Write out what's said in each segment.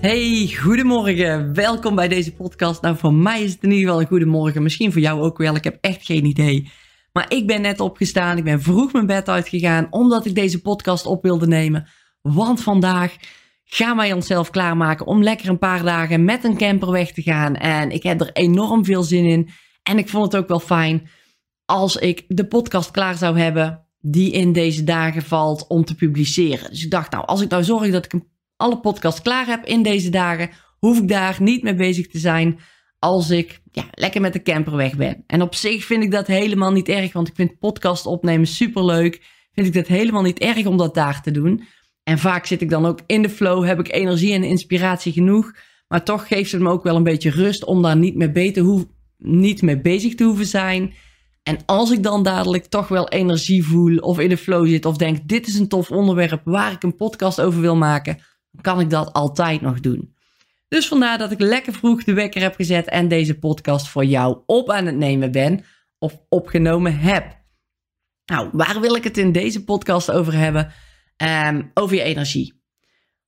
Hey, goedemorgen. Welkom bij deze podcast. Nou, voor mij is het in ieder geval een goedemorgen. Misschien voor jou ook wel. Ik heb echt geen idee. Maar ik ben net opgestaan. Ik ben vroeg mijn bed uitgegaan omdat ik deze podcast op wilde nemen. Want vandaag gaan wij onszelf klaarmaken om lekker een paar dagen met een camper weg te gaan. En ik heb er enorm veel zin in. En ik vond het ook wel fijn als ik de podcast klaar zou hebben die in deze dagen valt om te publiceren. Dus ik dacht, nou, als ik nou zorg dat ik een alle podcasts klaar heb in deze dagen, hoef ik daar niet mee bezig te zijn als ik ja, lekker met de camper weg ben. En op zich vind ik dat helemaal niet erg, want ik vind podcast opnemen superleuk. Vind ik dat helemaal niet erg om dat daar te doen. En vaak zit ik dan ook in de flow, heb ik energie en inspiratie genoeg. Maar toch geeft het me ook wel een beetje rust om daar niet mee, beter niet mee bezig te hoeven zijn. En als ik dan dadelijk toch wel energie voel of in de flow zit of denk dit is een tof onderwerp waar ik een podcast over wil maken, kan ik dat altijd nog doen. Dus vandaar dat ik lekker vroeg de wekker heb gezet en deze podcast voor jou op aan het nemen ben of opgenomen heb. Nou, waar wil ik het in deze podcast over hebben? Um, over je energie.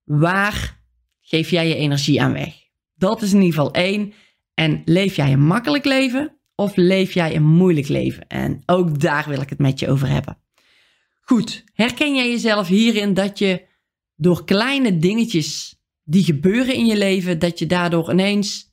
Waar geef jij je energie aan weg? Dat is in ieder geval één. En leef jij een makkelijk leven of leef jij een moeilijk leven? En ook daar wil ik het met je over hebben. Goed, herken jij jezelf hierin dat je door kleine dingetjes die gebeuren in je leven, dat je daardoor ineens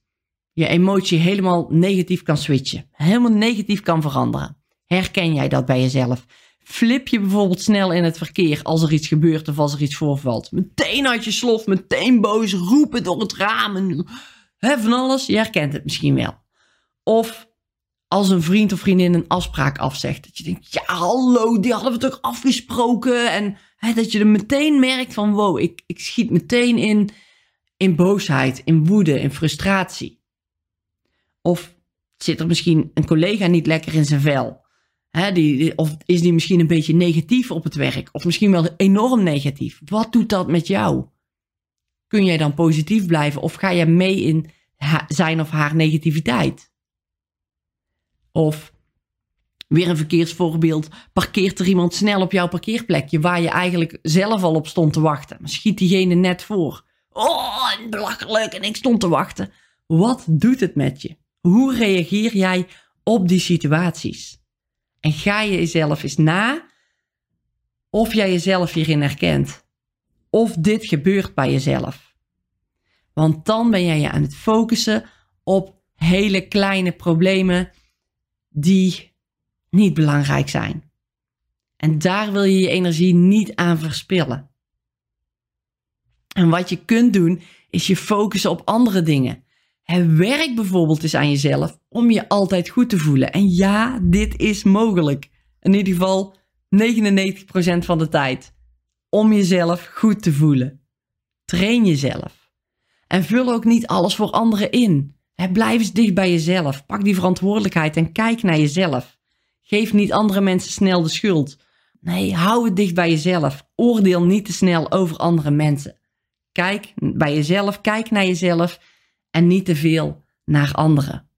je emotie helemaal negatief kan switchen. Helemaal negatief kan veranderen. Herken jij dat bij jezelf? Flip je bijvoorbeeld snel in het verkeer als er iets gebeurt of als er iets voorvalt? Meteen uit je slof, meteen boos, roepen door het raam. Hè, van alles. Je herkent het misschien wel. Of als een vriend of vriendin een afspraak afzegt. Dat je denkt, ja hallo, die hadden we toch afgesproken. En dat je er meteen merkt van, wow, ik, ik schiet meteen in, in boosheid, in woede, in frustratie. Of zit er misschien een collega niet lekker in zijn vel? Hè, die, of is die misschien een beetje negatief op het werk? Of misschien wel enorm negatief? Wat doet dat met jou? Kun jij dan positief blijven of ga je mee in zijn of haar negativiteit? Of weer een verkeersvoorbeeld. Parkeert er iemand snel op jouw parkeerplekje waar je eigenlijk zelf al op stond te wachten? Schiet diegene net voor. Oh, belachelijk en ik stond te wachten. Wat doet het met je? Hoe reageer jij op die situaties? En ga je jezelf eens na of jij jezelf hierin herkent. Of dit gebeurt bij jezelf. Want dan ben jij je aan het focussen op hele kleine problemen die niet belangrijk zijn. En daar wil je je energie niet aan verspillen. En wat je kunt doen, is je focussen op andere dingen. Het werk bijvoorbeeld eens aan jezelf om je altijd goed te voelen. En ja, dit is mogelijk. In ieder geval 99% van de tijd. Om jezelf goed te voelen. Train jezelf. En vul ook niet alles voor anderen in. blijf eens dicht bij jezelf. Pak die verantwoordelijkheid en kijk naar jezelf. Geef niet andere mensen snel de schuld. Nee, hou het dicht bij jezelf. Oordeel niet te snel over andere mensen. Kijk bij jezelf, kijk naar jezelf en niet te veel naar anderen.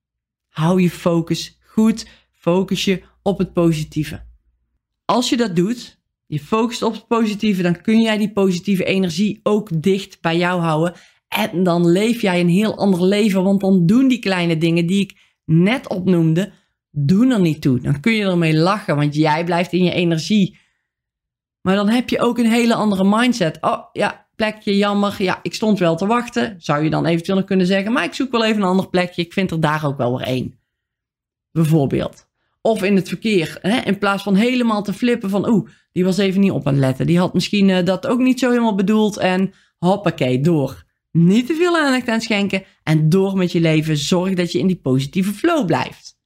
Hou je focus goed, focus je op het positieve. Als je dat doet, je focust op het positieve, dan kun jij die positieve energie ook dicht bij jou houden. En dan leef jij een heel ander leven, want dan doen die kleine dingen die ik net opnoemde, doen er niet toe. Dan kun je ermee lachen, want jij blijft in je energie. Maar dan heb je ook een hele andere mindset. Oh ja, plekje, jammer. Ja, ik stond wel te wachten. Zou je dan eventueel nog kunnen zeggen, maar ik zoek wel even een ander plekje. Ik vind er daar ook wel weer één. Bijvoorbeeld. Of in het verkeer. Hè? In plaats van helemaal te flippen van, oeh, die was even niet op aan het letten. Die had misschien uh, dat ook niet zo helemaal bedoeld. En hoppakee, door. Niet te veel aandacht aan schenken. En door met je leven. Zorg dat je in die positieve flow blijft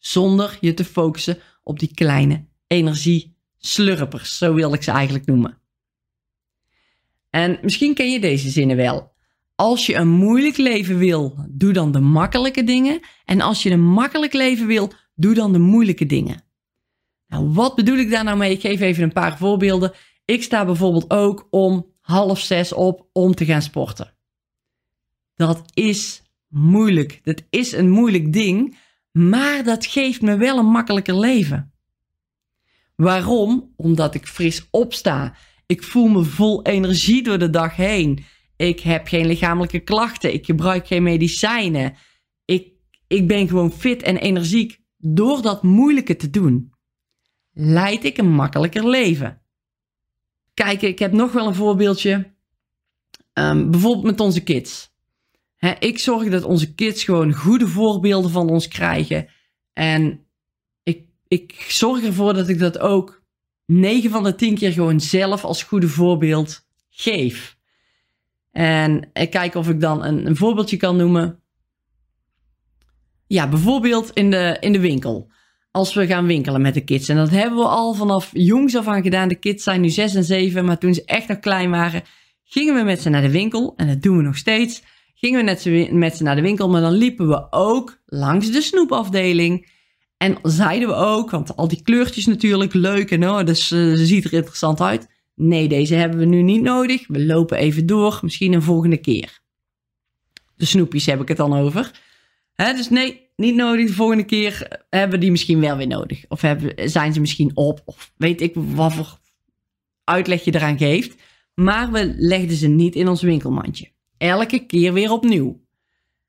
zonder je te focussen op die kleine energieslurpers, zo wil ik ze eigenlijk noemen. En misschien ken je deze zinnen wel. als je een moeilijk leven wil, doe dan de makkelijke dingen. En als je een makkelijk leven wil, doe dan de moeilijke dingen. Nou, wat bedoel ik daar nou mee? Ik geef even een paar voorbeelden. Ik sta bijvoorbeeld ook om half zes op om te gaan sporten. Dat is moeilijk. Dat is een moeilijk ding, maar dat geeft me wel een makkelijker leven. Waarom? Omdat ik fris opsta. Ik voel me vol energie door de dag heen. Ik heb geen lichamelijke klachten. Ik gebruik geen medicijnen. Ik, ik ben gewoon fit en energiek door dat moeilijke te doen. Leid ik een makkelijker leven. Kijk, ik heb nog wel een voorbeeldje. Um, bijvoorbeeld met onze kids. Ik zorg dat onze kids gewoon goede voorbeelden van ons krijgen. En ik, ik zorg ervoor dat ik dat ook 9 van de 10 keer gewoon zelf als goede voorbeeld geef. En ik kijk of ik dan een, voorbeeldje kan noemen. Ja, bijvoorbeeld in de, in de winkel. Als we gaan winkelen met de kids. En dat hebben we al vanaf jongs af aan gedaan. De kids zijn nu 6 en 7, maar toen ze echt nog klein waren, gingen we met ze naar de winkel. En dat doen we nog steeds. Gingen we met ze naar de winkel, maar dan liepen we ook langs de snoepafdeling. En zeiden we ook, want al die kleurtjes natuurlijk leuk en oh, dus uh, ze ziet er interessant uit. Nee, deze hebben we nu niet nodig. We lopen even door, misschien een volgende keer. De snoepjes heb ik het dan over. dus nee, niet nodig. De volgende keer hebben we die misschien wel weer nodig. Of hebben, zijn ze misschien op. Of weet ik wat voor uitleg je eraan geeft. Maar we legden ze niet in ons winkelmandje. Elke keer weer opnieuw.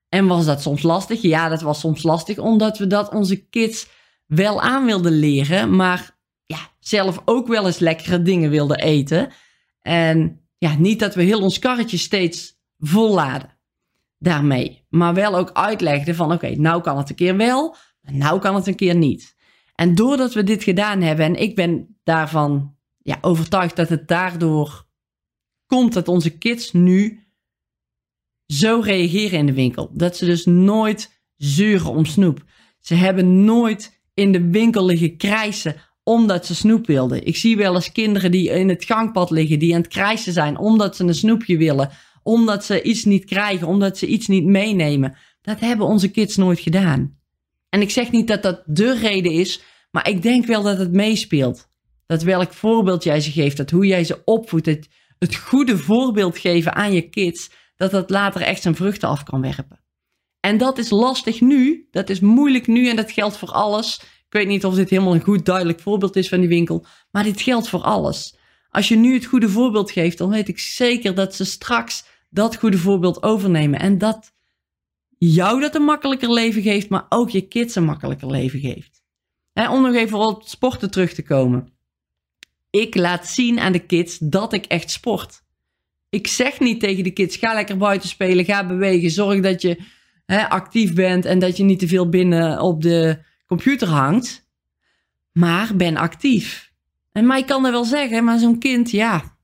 En was dat soms lastig? Ja, dat was soms lastig omdat we dat onze kids wel aan wilden leren. Maar ja, zelf ook wel eens lekkere dingen wilden eten. En ja, niet dat we heel ons karretje steeds volladen daarmee. Maar wel ook uitlegden van oké, nou kan het een keer wel, nou kan het een keer niet. En doordat we dit gedaan hebben, en ik ben daarvan ja, overtuigd dat het daardoor komt dat onze kids nu zo reageren in de winkel. Dat ze dus nooit zeuren om snoep. Ze hebben nooit in de winkel liggen krijsen omdat ze snoep wilden. Ik zie wel eens kinderen die in het gangpad liggen, die aan het krijsen zijn omdat ze een snoepje willen, omdat ze iets niet krijgen, omdat ze iets niet meenemen. Dat hebben onze kids nooit gedaan. En ik zeg niet dat dat de reden is, maar ik denk wel dat het meespeelt. Dat welk voorbeeld jij ze geeft, dat hoe jij ze opvoedt, het, het goede voorbeeld geven aan je kids, dat dat later echt zijn vruchten af kan werpen. En dat is lastig nu, dat is moeilijk nu en dat geldt voor alles. Ik weet niet of dit helemaal een goed duidelijk voorbeeld is van die winkel, maar dit geldt voor alles. Als je nu het goede voorbeeld geeft, dan weet ik zeker dat ze straks dat goede voorbeeld overnemen. En dat jou dat een makkelijker leven geeft, maar ook je kids een makkelijker leven geeft. om nog even op sporten terug te komen. Ik laat zien aan de kids dat ik echt sport. Ik zeg niet tegen de kids: ga lekker buiten spelen, ga bewegen, zorg dat je actief bent en dat je niet te veel binnen op de computer hangt, maar ben actief. En mij kan dat wel zeggen, maar zo'n kind, ja,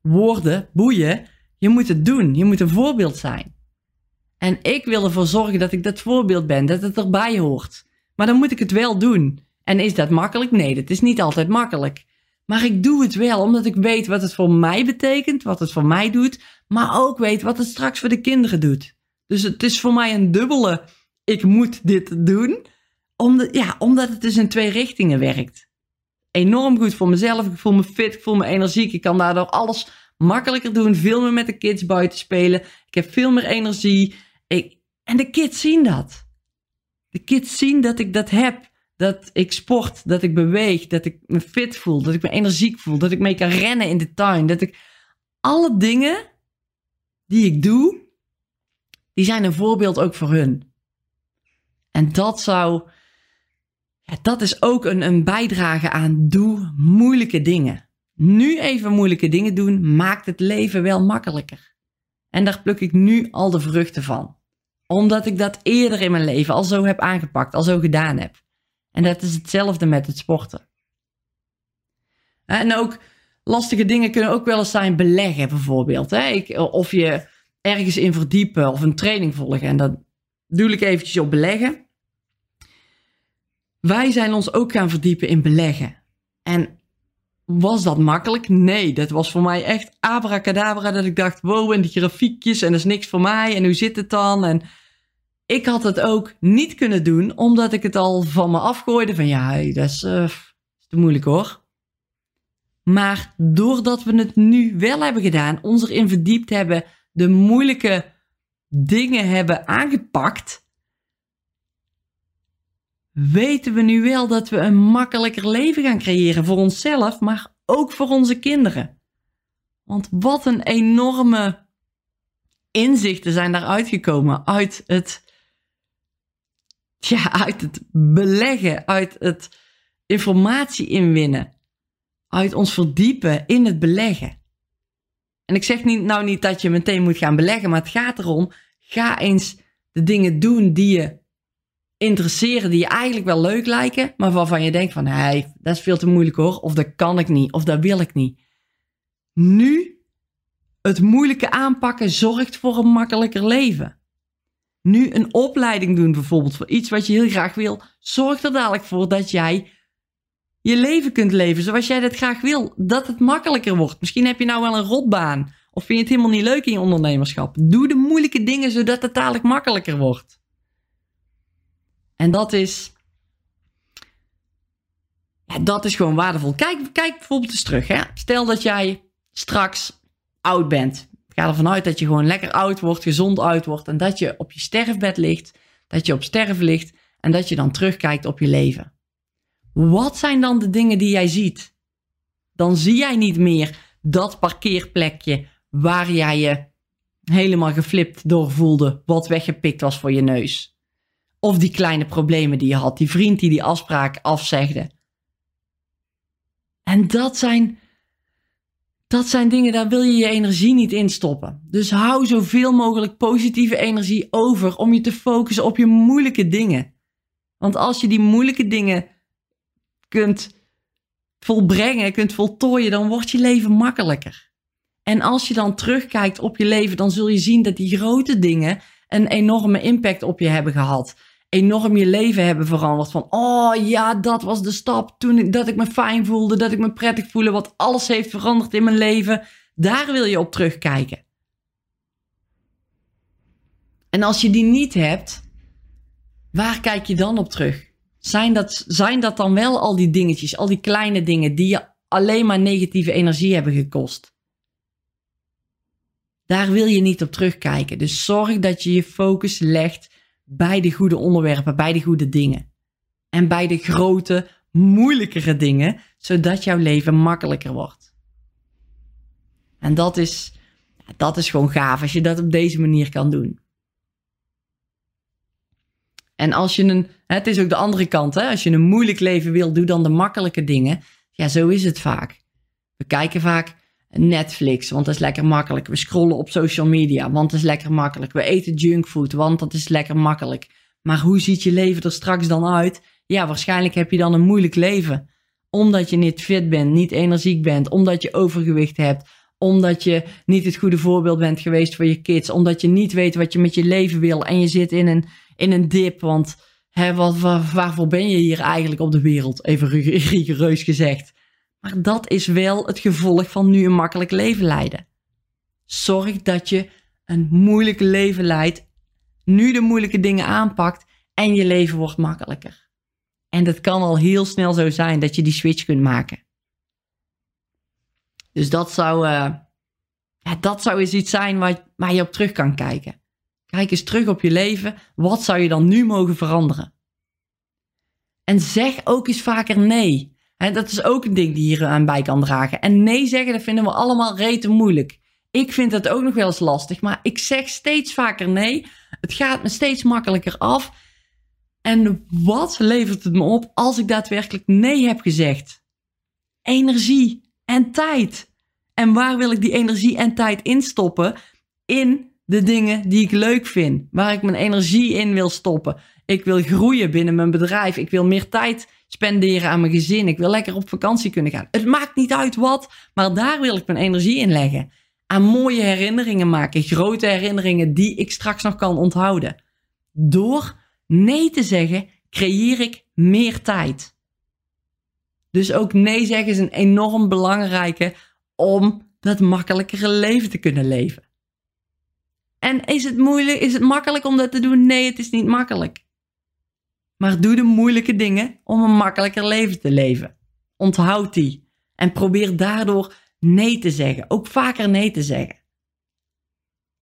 woorden, boeien, je moet het doen. Je moet een voorbeeld zijn. En ik wil ervoor zorgen dat ik dat voorbeeld ben, dat het erbij hoort. Maar dan moet ik het wel doen. En is dat makkelijk? Nee, dat is niet altijd makkelijk. Maar ik doe het wel omdat ik weet wat het voor mij betekent, wat het voor mij doet, maar ook weet wat het straks voor de kinderen doet. Dus het is voor mij een dubbele, ik moet dit doen, omdat, ja, omdat het dus in twee richtingen werkt. Enorm goed voor mezelf. Ik voel me fit, ik voel me energiek. Ik kan daardoor alles makkelijker doen. Veel meer met de kids buiten spelen. Ik heb veel meer energie. Ik, en de kids zien dat. De kids zien dat ik dat heb. Dat ik sport, dat ik beweeg, dat ik me fit voel, dat ik me energiek voel, dat ik mee kan rennen in de tuin. Dat ik alle dingen die ik doe, die zijn een voorbeeld ook voor hun. En dat zou dat is ook een, een bijdrage aan doe moeilijke dingen. Nu even moeilijke dingen doen maakt het leven wel makkelijker. En daar pluk ik nu al de vruchten van. Omdat ik dat eerder in mijn leven al zo heb aangepakt, al zo gedaan heb. En dat is hetzelfde met het sporten. En ook lastige dingen kunnen ook wel eens zijn beleggen bijvoorbeeld. Of je ergens in verdiepen of een training volgen. En dat doe ik eventjes op beleggen. Wij zijn ons ook gaan verdiepen in beleggen. En was dat makkelijk? Nee, dat was voor mij echt abracadabra. Dat ik dacht, wow, en die grafiekjes en dat is niks voor mij. En hoe zit het dan? En ik had het ook niet kunnen doen, omdat ik het al van me afgooide. Van ja, dat is uh, te moeilijk hoor. Maar doordat we het nu wel hebben gedaan, ons erin verdiept hebben, de moeilijke dingen hebben aangepakt, weten we nu wel dat we een makkelijker leven gaan creëren voor onszelf, maar ook voor onze kinderen. Want wat een enorme inzichten zijn daaruit gekomen uit het, ja, uit het beleggen, uit het informatie inwinnen, uit ons verdiepen in het beleggen. En ik zeg niet, nou niet dat je meteen moet gaan beleggen, maar het gaat erom, ga eens de dingen doen die je interesseren, die je eigenlijk wel leuk lijken, maar waarvan je denkt van, hé, dat is veel te moeilijk hoor, of dat kan ik niet, of dat wil ik niet. Nu het moeilijke aanpakken zorgt voor een makkelijker leven. Nu een opleiding doen bijvoorbeeld voor iets wat je heel graag wil, zorgt er dadelijk voor dat jij je leven kunt leven zoals jij dat graag wil. Dat het makkelijker wordt. Misschien heb je nou wel een rotbaan. Of vind je het helemaal niet leuk in je ondernemerschap. Doe de moeilijke dingen zodat het dadelijk makkelijker wordt. En dat is. Ja, dat is gewoon waardevol. Kijk, kijk bijvoorbeeld eens terug. Hè? Stel dat jij straks oud bent. Ga ervan uit dat je gewoon lekker oud wordt, gezond oud wordt. En dat je op je sterfbed ligt. Dat je op sterven ligt. En dat je dan terugkijkt op je leven. Wat zijn dan de dingen die jij ziet? Dan zie jij niet meer dat parkeerplekje waar jij je helemaal geflipt door voelde, wat weggepikt was voor je neus. Of die kleine problemen die je had, die vriend die die afspraak afzegde. En dat zijn, dat zijn dingen, daar wil je je energie niet in stoppen. Dus hou zoveel mogelijk positieve energie over om je te focussen op je moeilijke dingen. Want als je die moeilijke dingen kunt volbrengen, kunt voltooien, dan wordt je leven makkelijker. En als je dan terugkijkt op je leven, dan zul je zien dat die grote dingen een enorme impact op je hebben gehad. Enorm je leven hebben veranderd. Van, oh ja, dat was de stap toen dat ik me fijn voelde, dat ik me prettig voelde, wat alles heeft veranderd in mijn leven. Daar wil je op terugkijken. En als je die niet hebt, waar kijk je dan op terug? Zijn dat, zijn dat dan wel al die dingetjes, al die kleine dingen die je alleen maar negatieve energie hebben gekost? Daar wil je niet op terugkijken. Dus zorg dat je je focus legt bij de goede onderwerpen, bij de goede dingen. En bij de grote, moeilijkere dingen, zodat jouw leven makkelijker wordt. En dat is, dat is gewoon gaaf als je dat op deze manier kan doen. En als je een, het is ook de andere kant, hè? als je een moeilijk leven wil, doe dan de makkelijke dingen. Ja, zo is het vaak. We kijken vaak Netflix, want dat is lekker makkelijk. We scrollen op social media, want dat is lekker makkelijk. We eten junkfood, want dat is lekker makkelijk. Maar hoe ziet je leven er straks dan uit? Ja, waarschijnlijk heb je dan een moeilijk leven. Omdat je niet fit bent, niet energiek bent, omdat je overgewicht hebt, omdat je niet het goede voorbeeld bent geweest voor je kids, omdat je niet weet wat je met je leven wil en je zit in een, in een dip. Want hè, wat, waarvoor ben je hier eigenlijk op de wereld? Even rigoureus gezegd. Maar dat is wel het gevolg van nu een makkelijk leven leiden. Zorg dat je een moeilijk leven leidt, nu de moeilijke dingen aanpakt en je leven wordt makkelijker. En dat kan al heel snel zo zijn dat je die switch kunt maken. Dus dat zou, uh, ja, dat zou eens iets zijn waar, waar je op terug kan kijken. Kijk eens terug op je leven. Wat zou je dan nu mogen veranderen? En zeg ook eens vaker nee. En dat is ook een ding die hier aan bij kan dragen. En nee zeggen, dat vinden we allemaal rete moeilijk. Ik vind dat ook nog wel eens lastig, maar ik zeg steeds vaker nee. Het gaat me steeds makkelijker af. En wat levert het me op als ik daadwerkelijk nee heb gezegd? Energie en tijd. En waar wil ik die energie en tijd instoppen? In de dingen die ik leuk vind, waar ik mijn energie in wil stoppen. Ik wil groeien binnen mijn bedrijf. Ik wil meer tijd spenderen aan mijn gezin. Ik wil lekker op vakantie kunnen gaan. Het maakt niet uit wat, maar daar wil ik mijn energie in leggen. Aan mooie herinneringen maken, grote herinneringen die ik straks nog kan onthouden. Door nee te zeggen, creëer ik meer tijd. Dus ook nee zeggen is een enorm belangrijke om dat makkelijkere leven te kunnen leven. En is het moeilijk, is het makkelijk om dat te doen? Nee, het is niet makkelijk. Maar doe de moeilijke dingen om een makkelijker leven te leven. Onthoud die. En probeer daardoor nee te zeggen. Ook vaker nee te zeggen.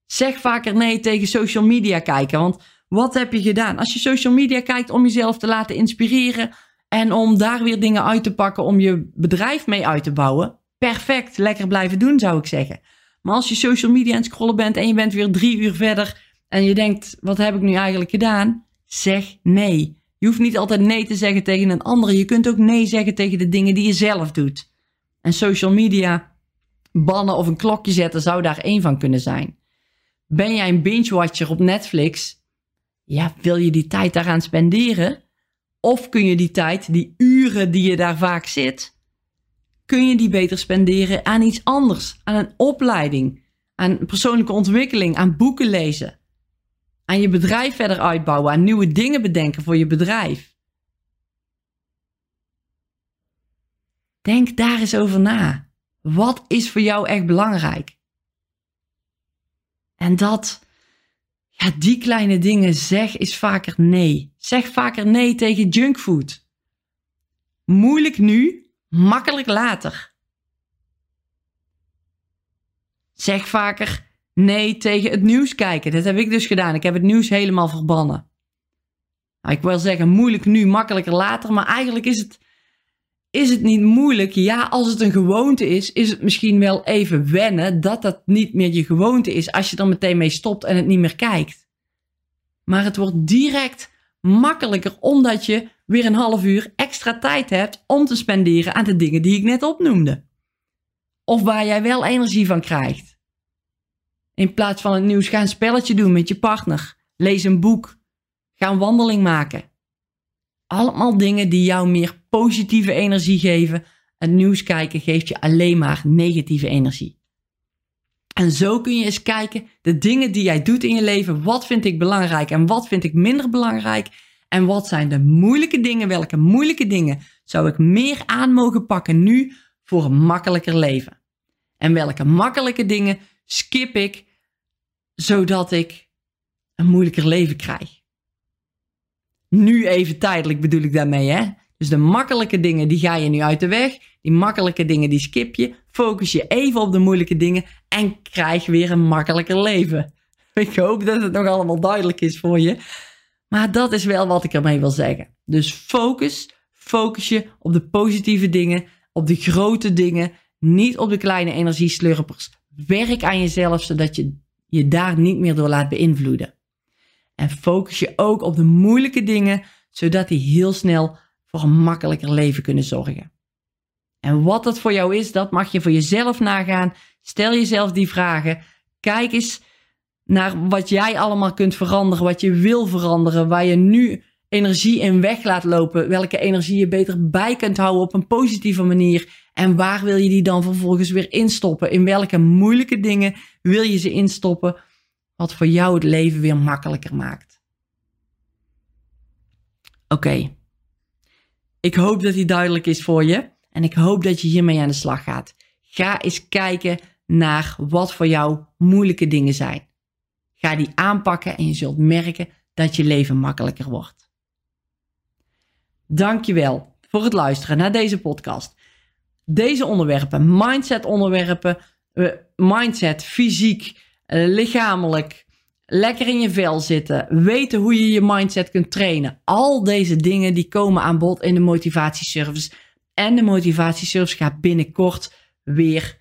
Zeg vaker nee tegen social media kijken. Want wat heb je gedaan? Als je social media kijkt om jezelf te laten inspireren en om daar weer dingen uit te pakken om je bedrijf mee uit te bouwen, perfect, lekker blijven doen zou ik zeggen. Maar als je social media aan het scrollen bent en je bent weer drie uur verder en je denkt, wat heb ik nu eigenlijk gedaan? Zeg nee. Je hoeft niet altijd nee te zeggen tegen een ander. Je kunt ook nee zeggen tegen de dingen die je zelf doet. En social media bannen of een klokje zetten zou daar één van kunnen zijn. Ben jij een binge-watcher op Netflix? Ja, wil je die tijd daaraan spenderen? Of kun je die tijd, die uren die je daar vaak zit, kun je die beter spenderen aan iets anders, aan een opleiding, aan persoonlijke ontwikkeling, aan boeken lezen, aan je bedrijf verder uitbouwen, aan nieuwe dingen bedenken voor je bedrijf. Denk daar eens over na. Wat is voor jou echt belangrijk? En dat, ja, die kleine dingen zeg is vaker nee. Zeg vaker nee tegen junkfood. Moeilijk nu, makkelijk later. Zeg vaker nee tegen het nieuws kijken. Dat heb ik dus gedaan. Ik heb het nieuws helemaal verbannen. Nou, ik wil zeggen moeilijk nu, makkelijker later. Maar eigenlijk is het, is het niet moeilijk. Ja, als het een gewoonte is, is het misschien wel even wennen dat dat niet meer je gewoonte is. Als je er meteen mee stopt en het niet meer kijkt. Maar het wordt direct makkelijker omdat je weer een half uur extra tijd hebt om te spenderen aan de dingen die ik net opnoemde. Of waar jij wel energie van krijgt. In plaats van het nieuws, ga een spelletje doen met je partner. Lees een boek. Ga een wandeling maken. Allemaal dingen die jou meer positieve energie geven. Het nieuws kijken geeft je alleen maar negatieve energie. En zo kun je eens kijken, de dingen die jij doet in je leven, wat vind ik belangrijk en wat vind ik minder belangrijk? En wat zijn de moeilijke dingen? Welke moeilijke dingen zou ik meer aan mogen pakken nu voor een makkelijker leven? En welke makkelijke dingen skip ik zodat ik een moeilijker leven krijg? Nu even tijdelijk bedoel ik daarmee, hè? Dus de makkelijke dingen, die ga je nu uit de weg. Die makkelijke dingen, die skip je. Focus je even op de moeilijke dingen en krijg weer een makkelijker leven. Ik hoop dat het nog allemaal duidelijk is voor je. Maar dat is wel wat ik ermee wil zeggen. Dus focus, focus je op de positieve dingen, op de grote dingen, niet op de kleine energieslurpers. Werk aan jezelf zodat je je daar niet meer door laat beïnvloeden. En focus je ook op de moeilijke dingen, zodat die heel snel voor een makkelijker leven kunnen zorgen. En wat dat voor jou is, dat mag je voor jezelf nagaan. Stel jezelf die vragen. Kijk eens naar wat jij allemaal kunt veranderen, wat je wil veranderen, waar je nu energie in weg laat lopen, welke energie je beter bij kunt houden op een positieve manier en waar wil je die dan vervolgens weer instoppen? In welke moeilijke dingen wil je ze instoppen, wat voor jou het leven weer makkelijker maakt? Oké, ik hoop dat die duidelijk is voor je en ik hoop dat je hiermee aan de slag gaat. Ga eens kijken naar wat voor jou moeilijke dingen zijn. Ga die aanpakken en je zult merken dat je leven makkelijker wordt. Dankjewel voor het luisteren naar deze podcast. Deze onderwerpen, mindset onderwerpen, eh, mindset, fysiek, eh, lichamelijk, lekker in je vel zitten, weten hoe je je mindset kunt trainen. Al deze dingen die komen aan bod in de motivatieservice. En de motivatieservice gaat binnenkort weer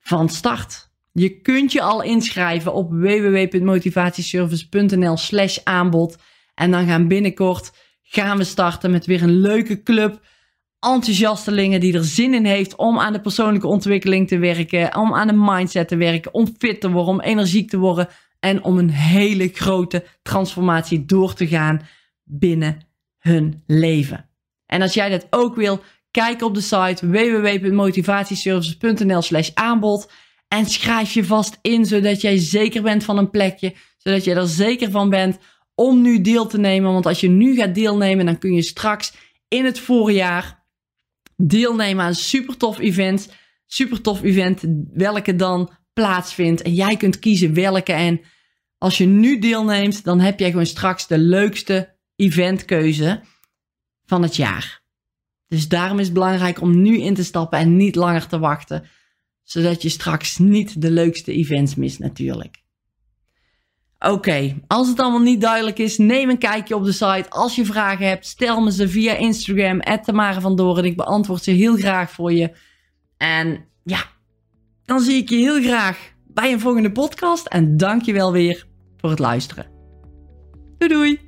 van start. Je kunt je al inschrijven op www.motivatieservice.nl slash aanbod. En dan gaan binnenkort gaan we starten met weer een leuke club. Enthousiastelingen die er zin in heeft om aan de persoonlijke ontwikkeling te werken. Om aan de mindset te werken. Om fit te worden. Om energiek te worden. En om een hele grote transformatie door te gaan binnen hun leven. En als jij dat ook wil, kijk op de site www.motivatieservice.nl slash aanbod. En schrijf je vast in, zodat jij zeker bent van een plekje. Zodat je er zeker van bent om nu deel te nemen. Want als je nu gaat deelnemen, dan kun je straks in het voorjaar deelnemen aan super tof events. Super tof event, welke dan plaatsvindt. En jij kunt kiezen welke. En als je nu deelneemt, dan heb jij gewoon straks de leukste eventkeuze van het jaar. Dus daarom is het belangrijk om nu in te stappen en niet langer te wachten. Zodat je straks niet de leukste events mist natuurlijk. Oké, als het allemaal niet duidelijk is, neem een kijkje op de site. Als je vragen hebt, stel me ze via Instagram, Tamara van. Ik beantwoord ze heel graag voor je. En ja, dan zie ik je heel graag bij een volgende podcast. En dank je wel weer voor het luisteren. Doei doei!